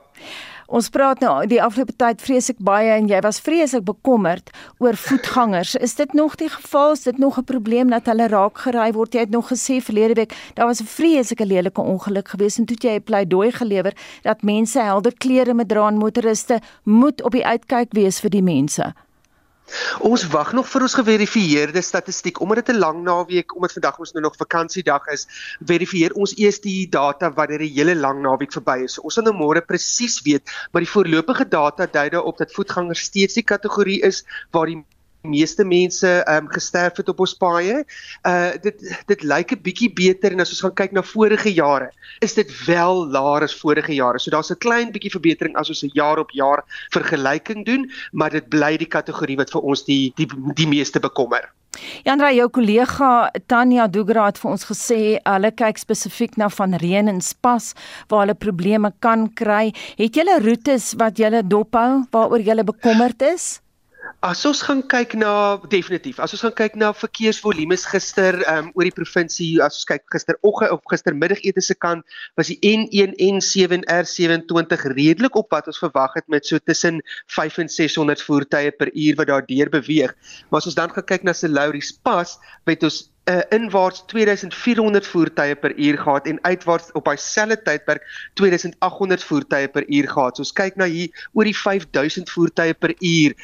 Ons praat nou die afgelope tyd vreeslik baie en jy was vreeslik bekommerd oor voetgangers. Is dit nog die geval? Is dit nog 'n probleem dat hulle raak gery word? Jy het nog gesê verlede week daar was 'n vreeslike lelike ongeluk gewees en toe jy 'n pleidooi gelewer dat mense helder klere moet dra en motoriste moet op die uitkyk wees vir die mense. Ons wag nog vir ons geverifieerde statistiek omdat dit 'n lang naweek omdat vandag ons nou nog vakansiedag is, verifieer ons eers die data wanneer die hele lang naweek verby is. So ons sal nou môre presies weet, maar die voorlopige data dui daarop dat voetgangers steeds die kategorie is waar die meeste mense ehm um, gesterf het op ons paaie. Uh dit dit lyk 'n bietjie beter en as ons gaan kyk na vorige jare, is dit wel laer as vorige jare. So daar's 'n klein bietjie verbetering as ons 'n jaar op jaar vergelyking doen, maar dit bly die kategorie wat vir ons die die die meeste bekommer. Janra jou kollega Tanya Dugra het vir ons gesê hulle kyk spesifiek na van reën en spas waar hulle probleme kan kry. Het julle roetes wat julle dophou waaroor julle bekommerd is? As ons gaan kyk na definitief, as ons gaan kyk na verkeersvolumes gister um, oor die provinsie, as ons kyk gisteroggend of gistermiddagete se kant, was die N1 N7 R27 redelik op wat ons verwag het met so tussen 5 en 600 voertuie per uur wat daar deur beweeg. Maar as ons dan kyk na se Lauries Pas, het ons 'n uh, inwaarts 2400 voertuie per uur gehad en uitwaarts op dieselfde tydperk 2800 voertuie per uur gehad. So ons kyk na hier oor die 5000 voertuie per uur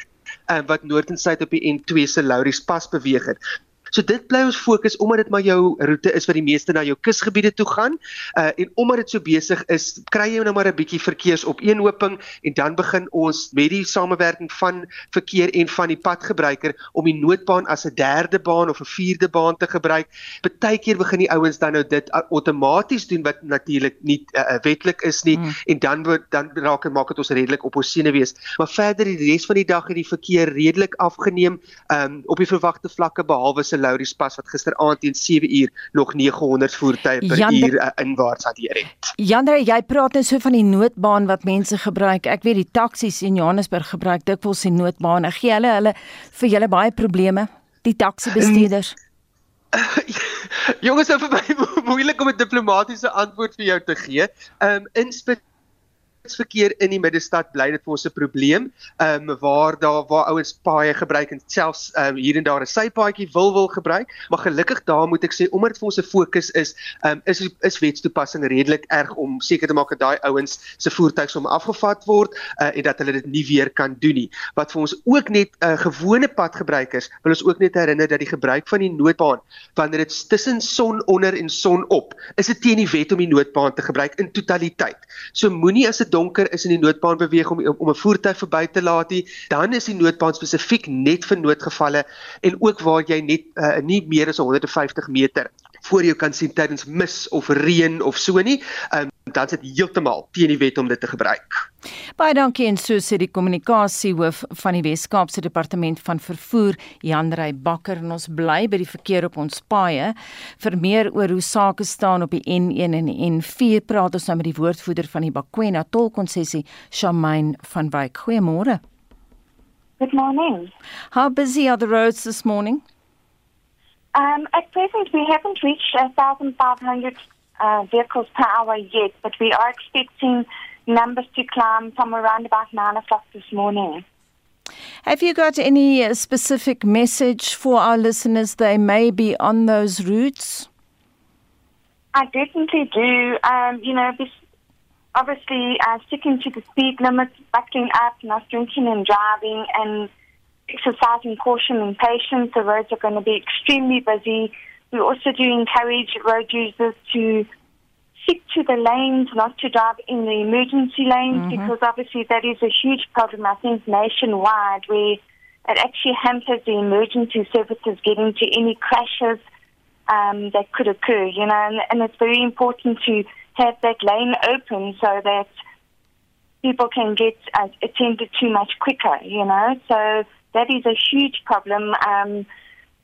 uh, wat noord en suid op die N2 se Lauries pas beweeg het. So dit bly ons fokus omdat dit maar jou roete is wat die meeste na jou kusgebiede toe gaan. Uh en omdat dit so besig is, kry jy nou maar 'n bietjie verkeersopeenhoping en dan begin ons met die samewerking van verkeer en van die padgebruiker om die noodbaan as 'n derde baan of 'n vierde baan te gebruik. Partykeer begin die ouens dan nou dit outomaties doen wat natuurlik nie uh, wetlik is nie mm. en dan word dan raak en maak dit ons redelik op ons sene wees. Maar verder die res van die dag het die verkeer redelik afgeneem um op die verwagte vlakke behalwe se Laurie's pas wat gisteraand teen 7 uur nog 900 voertuie per Jan, uur uh, inwaarts hanteer het. Jander, jy praat net so van die noodbaan wat mense gebruik. Ek weet die taksies in Johannesburg gebruik dikwels die noodbaan. Gee hulle hulle vir julle baie probleme, die taksibestuurders. Jongens, dit is vir my moeilik om 'n diplomatisiese antwoord vir jou te gee. Ehm um, in verkeer in die middestad bly dit vir ons 'n probleem. Ehm um, waar daar waar ouens paaie gebruik en selfs ehm um, hier en daar 'n sypaadjie wil wil gebruik, maar gelukkig daar moet ek sê omdat dit vir ons 'n fokus is, ehm um, is is wetstoepassing redelik erg om seker te maak dat daai ouens se voertuie som afgevat word uh, en dat hulle dit nie weer kan doen nie. Wat vir ons ook net 'n uh, eh, gewone padgebruikers wil ons ook net herinner dat die gebruik van die noodbaan wanneer dit tussen son onder en son op, is dit teen die wet om die noodbaan te gebruik in totaliteit. So moenie as dit donker is in die noodbaan beweeg om om 'n voertuig verby te laat nie, dan is die noodbaan spesifiek net vir noodgevalle en ook waar jy net uh, nie meer as 150 meter voor jou kan sien tydens mis of reën of so nie, um, dan is dit heeltemal teen die wet om dit te gebruik. Baie dankie en so sê die kommunikasiehoof van die Wes-Kaapse Departement van Vervoer, Jan Rey Bakker en ons bly by die verkeer op ons paaie. Vir meer oor hoe sake staan op die N1 en die N4 praat ons nou met die woordvoerder van die Bakwena tolkonssessie, Shamaine van Wyk. Goeiemôre. Good morning. How busy are the roads this morning? Um, at present, we haven't reached 1,500 uh, vehicles per hour yet, but we are expecting numbers to climb from around about 9 o'clock this morning. Have you got any uh, specific message for our listeners they may be on those routes? I definitely do. Um, you know, this, obviously uh, sticking to the speed limits, backing up, not drinking and driving, and exercising caution and patience. The roads are going to be extremely busy. We also do encourage road users to stick to the lanes, not to drive in the emergency lanes, mm-hmm. because obviously that is a huge problem, I think, nationwide, where it actually hampers the emergency services getting to any crashes um, that could occur, you know, and, and it's very important to have that lane open so that people can get uh, attended to much quicker, you know. So that is a huge problem um,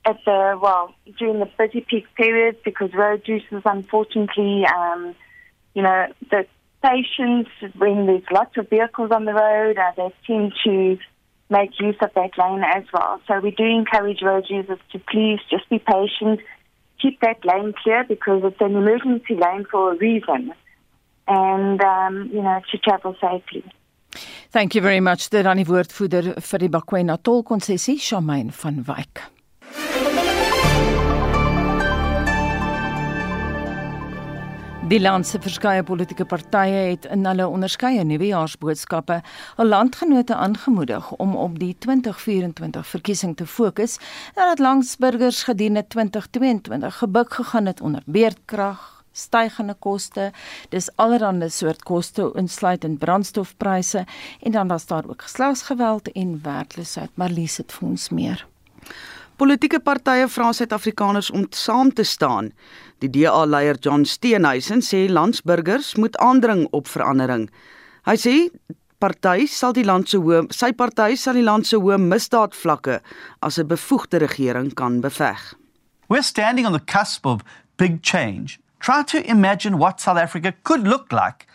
at the well during the busy peak periods because road users, unfortunately, um, you know, the patients when there's lots of vehicles on the road, uh, they tend to make use of that lane as well. So we do encourage road users to please just be patient, keep that lane clear because it's an emergency lane for a reason, and um, you know to travel safely. Thank you very much dit aan die woordvoerder vir die Bakwena tolkonssessie Shamaine van Wyk. Die land se verskeie politieke partye het in hulle onderskeie nuwejaarsboodskappe al landgenote aangemoedig om op die 2024 verkiesing te fokus nadat langsburgers gedurende 2022 gebuk gegaan het onder beerdkrag, stygende koste. Dis allerlei soort koste insluitend brandstofpryse en dan was daar ook geslagsgeweld en werkloosheid. Maar lees dit vir ons meer. Politieke partye vra Suid-Afrikaners om saam te staan. Die DA-leier John Steenhuisen sê landsburgers moet aandring op verandering. Hy sê party sal die land se hoë sy party sal die land se hoë misdaadvlakke as 'n bevoegde regering kan beveg. We're standing on the cusp of big change Try to imagine what South Africa could look like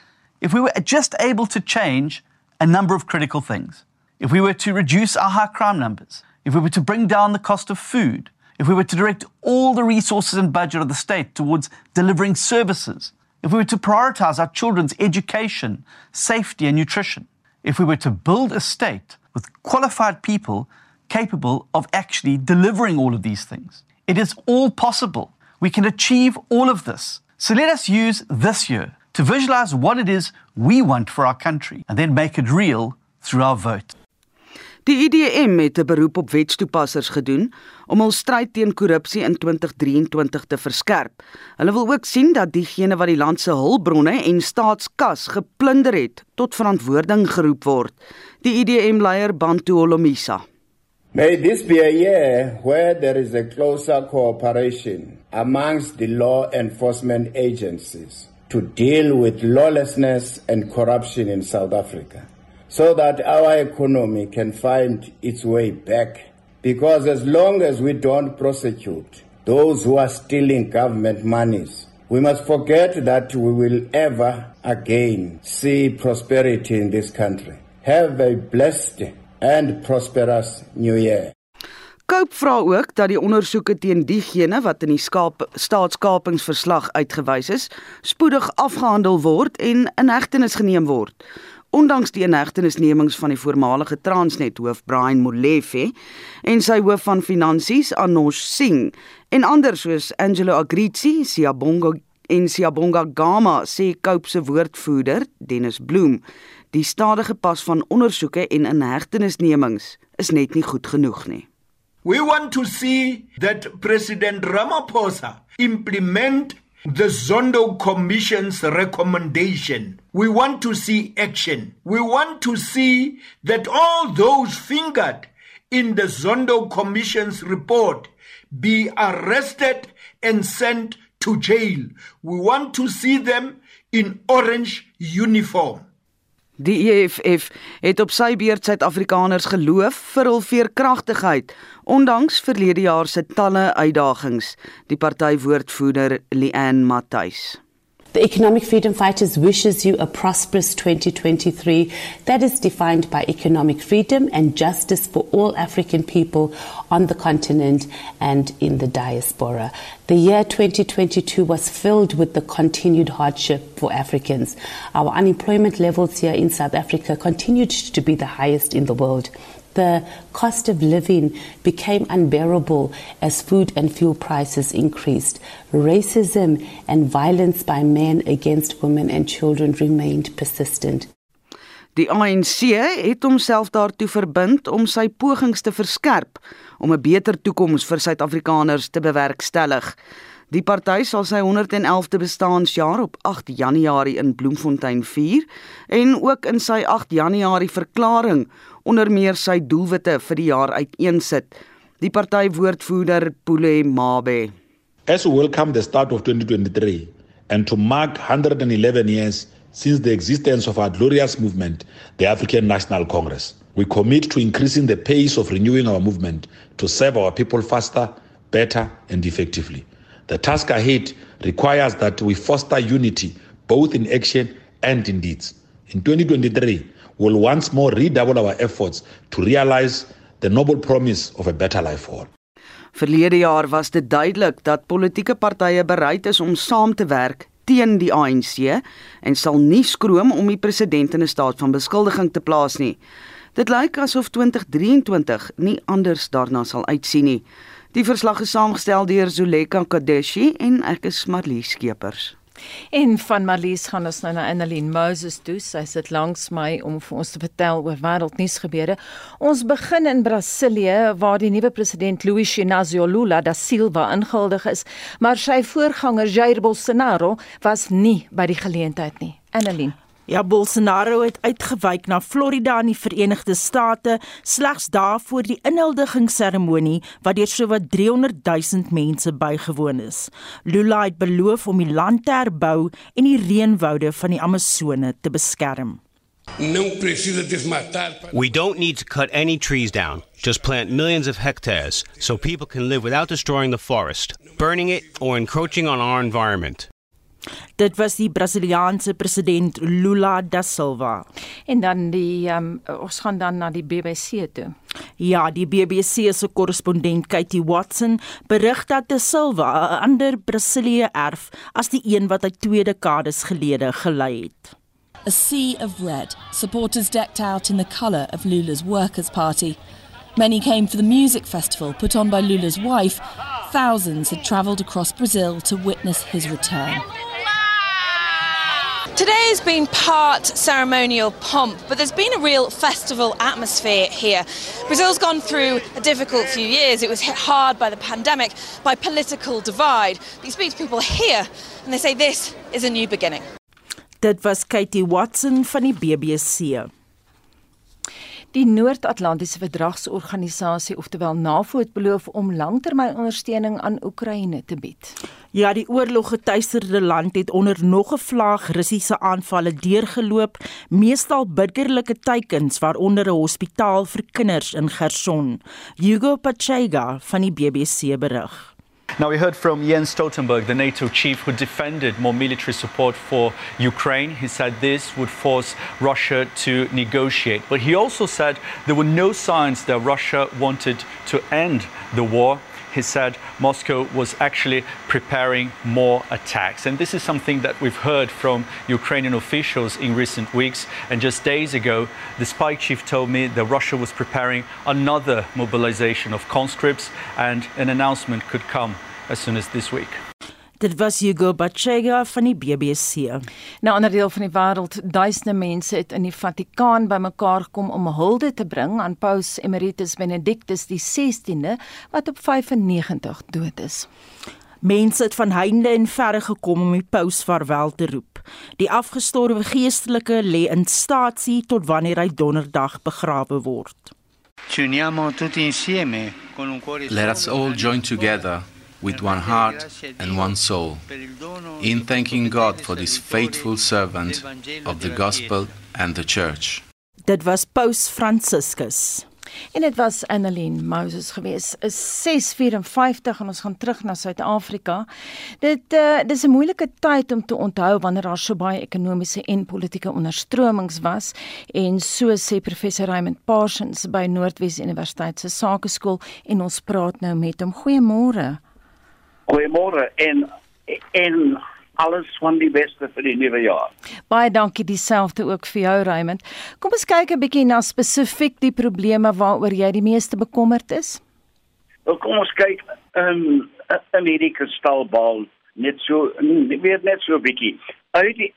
if we were just able to change a number of critical things. If we were to reduce our high crime numbers, if we were to bring down the cost of food, if we were to direct all the resources and budget of the state towards delivering services, if we were to prioritize our children's education, safety, and nutrition, if we were to build a state with qualified people capable of actually delivering all of these things. It is all possible. We can achieve all of this. So let us use this year to visualize what it is we want for our country and then make it real through our vote. Die IDM het 'n beroep op wetstoepassers gedoen om hul stryd teen korrupsie in 2023 te verskerp. Hulle wil ook sien dat diegene wat die land se hulpbronne en staatskas geplunder het, tot verantwoording geroep word. Die IDM-leier Bantu Olomisa. May this be a year where there is a closer cooperation amongst the law enforcement agencies to deal with lawlessness and corruption in South Africa so that our economy can find its way back. Because as long as we don't prosecute those who are stealing government monies, we must forget that we will ever again see prosperity in this country. Have a blessed and prosperous new year. Koop vra ook dat die ondersoeke teen diegene wat in die skaap, staatskapingsverslag uitgewys is, spoedig afgehandel word en in hegtenis geneem word. Ondanks die inhegtenisnemings van die voormalige Transnet hoof Brian Molefe en sy hoof van finansies Anosh Singh en ander soos Angelo Agrizi, Siyabonga en Siyabonga Gama sê Koop se woordvoerder Dennis Bloem, die stadige pas van ondersoeke en inhegtenisnemings is net nie goed genoeg nie. We want to see that President Ramaphosa implement the Zondo Commission's recommendation. We want to see action. We want to see that all those fingered in the Zondo Commission's report be arrested and sent to jail. We want to see them in orange uniform. Die EFF het op sy beurt Suid-Afrikaners geloof vir hul veerkragtigheid ondanks verlede jaar se talle uitdagings, die partywoordvoerder Leanne Matthys. The Economic Freedom Fighters wishes you a prosperous 2023 that is defined by economic freedom and justice for all African people on the continent and in the diaspora. The year 2022 was filled with the continued hardship for Africans. Our unemployment levels here in South Africa continued to be the highest in the world the cost of living became unbearable as food and fuel prices increased. Racism and violence by men against women and children remained persistent. Die ANC het homself daartoe verbind om sy pogings te verskerp om 'n beter toekoms vir Suid-Afrikaners te bewerkstellig. Die party sal sy 111de bestaanjaar op 8 Januarie in Bloemfontein vier en ook in sy 8 Januarie verklaring onder meer sy doelwitte vir die jaar uiteensit. Die party woordvoerder Pule Mabe. As we welcome the start of 2023 and to mark 111 years since the existence of our glorious movement, the African National Congress, we commit to increasing the pace of renewing our movement to serve our people faster, better and effectively. The task ahead requires that we foster unity both in action and in deeds. In 2023, we'll once more redouble our efforts to realize the noble promise of a better life for all. Verlede jaar was dit duidelik dat politieke partye bereid is om saam te werk teen die ANC en sal nie skroom om die president in 'n staat van beskuldiging te plaas nie. Dit lyk asof 2023 nie anders daarna sal uitsien nie. Die verslag is saamgestel deur Zuleka Kadeshi en ek is Marlie Skeepers. En van Marlies gaan ons nou na Annelien Moses toe. Sy sit langs my om vir ons te vertel oor wêreldnuus gebeure. Ons begin in Brasilië waar die nuwe president Luiz Inácio Lula da Silva ingehuldig is, maar sy voorganger Jair Bolsonaro was nie by die geleentheid nie. Annelien Ja, Bolsonaro het uitgewyk na Florida in die Verenigde State slegs daar voor die inhuldigingsseremonie wat deur sowat 300 000 mense bygewoon is. Lula het beloof om die land te herbou en die reënwoude van die Amazone te beskerm. We don't need to cut any trees down, just plant millions of hectares so people can live without destroying the forest, burning it, or encroaching on our environment. Dit was die Brasiliaanse president Lula da Silva. En dan die um, ons gaan dan na die BBC toe. Ja, die BBC se korrespondent Katie Watson berig dat da Silva 'n ander Brasilië erf as die een wat hy twee dekades gelede gelei het. A sea of red, supporters decked out in the colour of Lula's Workers' Party. Many came for the music festival put on by Lula's wife. Thousands had travelled across Brazil to witness his return. Today has been part ceremonial pomp, but there's been a real festival atmosphere here. Brazil's gone through a difficult few years. It was hit hard by the pandemic, by political divide. But you speak to people here, and they say this is a new beginning. Dit was Katie Watson van die BBC. Die Noord-Atlantiese Verdragsorganisasie, oftewel NAVO, het beloof om langtermynondersteuning aan Oekraïne te bied. Ja, die oorloggetuisterde land het onder nog 'n vlaag Russiese aanvalle deurgeloop, meestal burgerlike teikens waaronder 'n hospitaal vir kinders in Gerson. Hugo Pachega van die BBC berig. Now, we heard from Jens Stoltenberg, the NATO chief who defended more military support for Ukraine. He said this would force Russia to negotiate. But he also said there were no signs that Russia wanted to end the war. He said Moscow was actually preparing more attacks. And this is something that we've heard from Ukrainian officials in recent weeks. And just days ago, the spy chief told me that Russia was preparing another mobilization of conscripts, and an announcement could come as soon as this week. Dit was Hugo Bachega van die BBC. Na 'n ander deel van die wêreld, duisende mense het in die Vatikaan bymekaar gekom om hulde te bring aan Paus Emeritus Benedictus die 16de wat op 95 dood is. Mense het van heinde en verre gekom om die paus vaarwel te roep. Die afgestorwe geestelike lê in staatsie tot wanneer hy donderdag begrawe word. Let us all join together with one heart and one soul, in thanking God for this faithful servant of the gospel and the church. Dit was Paus Franciscus. En dit was Annelien Moses gewees. Is 6:54 en ons gaan terug na Suid-Afrika. Dit uh, dis 'n moeilike tyd om te onthou wanneer daar so baie ekonomiese en politieke onderstromings was en so sê professor Raymond Parsons by Noordwes Universiteit se Sakeskool en ons praat nou met hom. Goeiemôre. Goeiemôre en en alles van die beste vir die nuwe jaar. Baie dankie dieselfde ook vir jou Raymond. Kom ons kyk 'n bietjie na spesifiek die probleme waaroor jy die meeste bekommerd is. Wel kom ons kyk in in hierdie kristalbal net so weet net so 'n bietjie. Uit die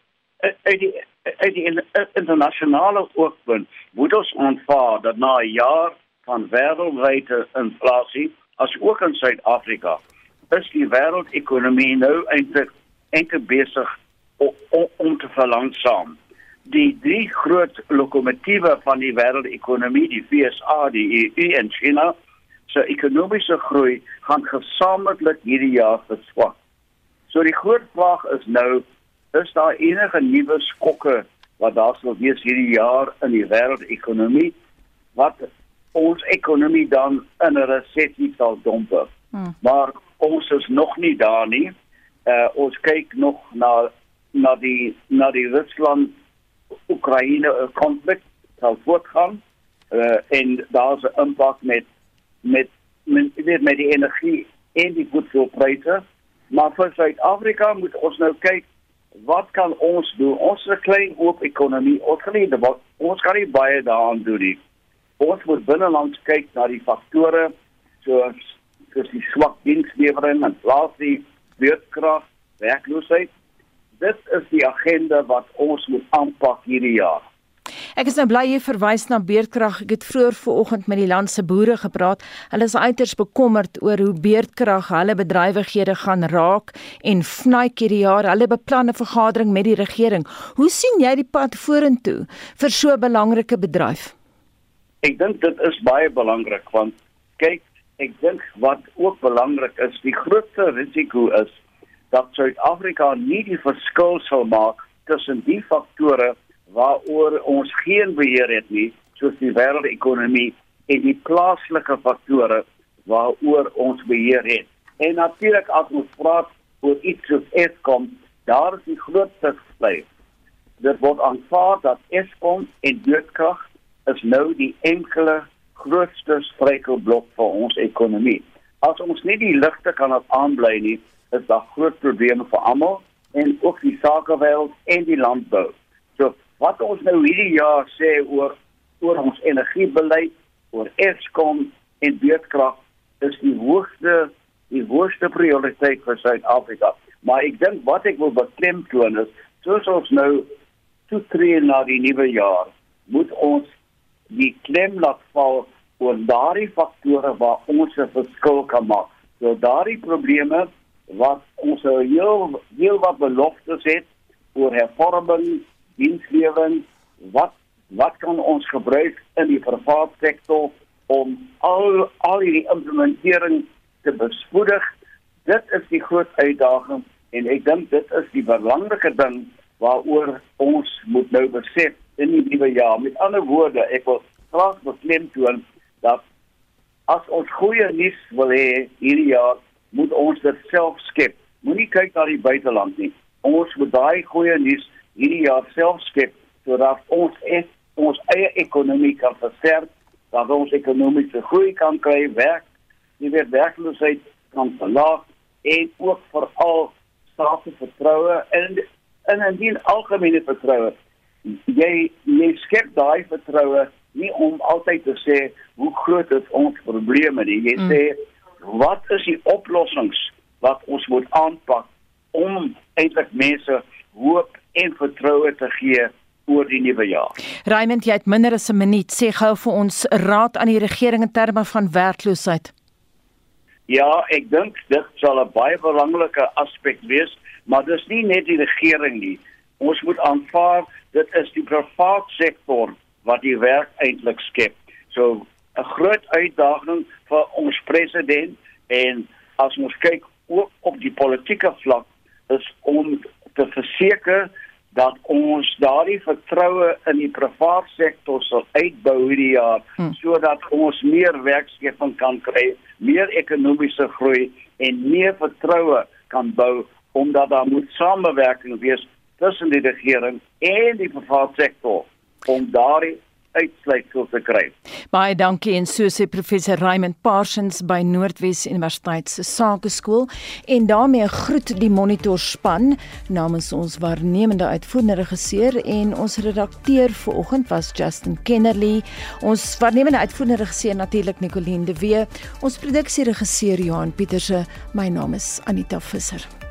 uit die uit die internasionale oogpunt moet ons aanvaar dat na 'n jaar van wêreldwye inflasie as ook in Suid-Afrika is die wêreldekonomie nou eintlik eintlik besig om, om te verlangsaam. Die drie groot lokomotiewe van die wêreldekonomie, die FSA, die EU en China, se ekonomiese groei gaan gesamentlik hierdie jaar verswak. So die groot vraag is nou, is daar enige nuwe skokke wat daar sal wees hierdie jaar in die wêreldekonomie wat ons ekonomie dan in 'n resessie sal domper? Hmm. Maar ons is nog nie daar nie. Uh ons kyk nog na na die na die Rusland Oekraïne konflik sal voortgaan. Uh en daar's 'n impak met met met met, met die energie en die voedselpryse. Maar vir Suid-Afrika moet ons nou kyk wat kan ons doen? Ons is 'n klein oop ekonomie. Ons kan nie ons kan nie baie daaraan doen nie. Ons moet binneland kyk na die faktore soos soos die swak dienslewering en inflasie, beurtkrag, werkloosheid. Dit is die agenda wat ons moet aanpak hierdie jaar. Ek is nou bly jy verwys na beerdkrag. Ek het vroeër vanoggend met die land se boere gepraat. Hulle is uiters bekommerd oor hoe beerdkrag hulle bedrywighede gaan raak en vnaik hierdie jaar. Hulle beplan 'n vergadering met die regering. Hoe sien jy die pad vorentoe vir so 'n belangrike bedryf? Ek dink dit is baie belangrik want kyk, ek dink wat ook belangrik is, die grootste risiko is dat Suid-Afrika nie die verskil sal maak tussen die faktore waaroor ons geen beheer het nie, soos die wêreldekonomie en die plaaslike faktore waaroor ons beheer het. En natuurlik as ons praat oor iets soos Eskom, daar is die grootste vlei. Dit word aanvaar dat Eskom en Beurtkrag is nou die enkele grootste struikelblok vir ons ekonomie. As ons nie die ligte kan aanbly nie, is daar groot probleme vir almal en ook die sakewêreld en die landbou. So wat ons nou hierdie jaar sê oor oor ons energiebeleid, oor Eskom en beurtkrag is die hoogste die hoogste prioriteit vir Suid-Afrika. Maar ek dink wat ek wil beklemtoon is soos ons nou toetree na die nuwe jaar, moet ons die klem laat val oor daardie faktore waar ons 'n verskil kan maak. So daardie probleme wat ons heel heel wat beloftes het oor hervorming, dienslewering, wat wat kan ons gebruik in die private sektor om al al hierdie implementering te bespoedig? Dit is die groot uitdaging en ek dink dit is die belangrike ding waaroor ons moet nou besef in die nuwe jaar. Met ander woorde, ek wil graag beklemtoon dat as ons goeie nuus wil hê hierdie jaar, moet ons dit self skep. Moenie kyk na die buiteland nie. Ons moet daai goeie nuus hierdie jaar self skep sodat ons es, ons eie ekonomie kan versterk, dat ons ekonomiese groei kan kry, werk, die werkloosheid kan verlaag en ook veral staatsvertroue en en in die algemene vertroue. Jy jy skep daai vertroue nie om altyd te sê hoe groot is ons probleme nie. Jy mm. sê wat is die oplossings wat ons moet aanpak om eintlik mense hoop en vertroue te gee oor die nuwe jaar. Raymond, jy het minder as 'n minuut. Sê gou vir ons raad aan die regering in terme van werkloosheid. Ja, ek dink dit sal 'n baie belangrike aspek wees, maar dis nie net die regering nie. Ons moet aanvaar dit is die private sektor wat die werk eintlik skep. So 'n groot uitdaging vir ons president en as ons kyk ook op die politieke vlak is om te verseker dat ons daardie vertroue in die private sektor sal uitbou hierdie jaar hmm. sodat ons meer werkskeping kan kry, meer ekonomiese groei en meer vertroue kan bou omdat daar moet samewerking wees tussen die regering en die private sektor om daardie uitsluitsel te kry. Baie dankie en so sê professor Raymond Parsons by Noordwes Universiteit se Sakeskool en daarmee groet die monitor span namens ons waarnemende uitvoerende regisseur en ons redakteur vanoggend was Justin Kennerly. Ons waarnemende uitvoerende regisseur natuurlik Nicoline de Wee. Ons produksieregisseur Johan Pieterse. My naam is Anita Visser.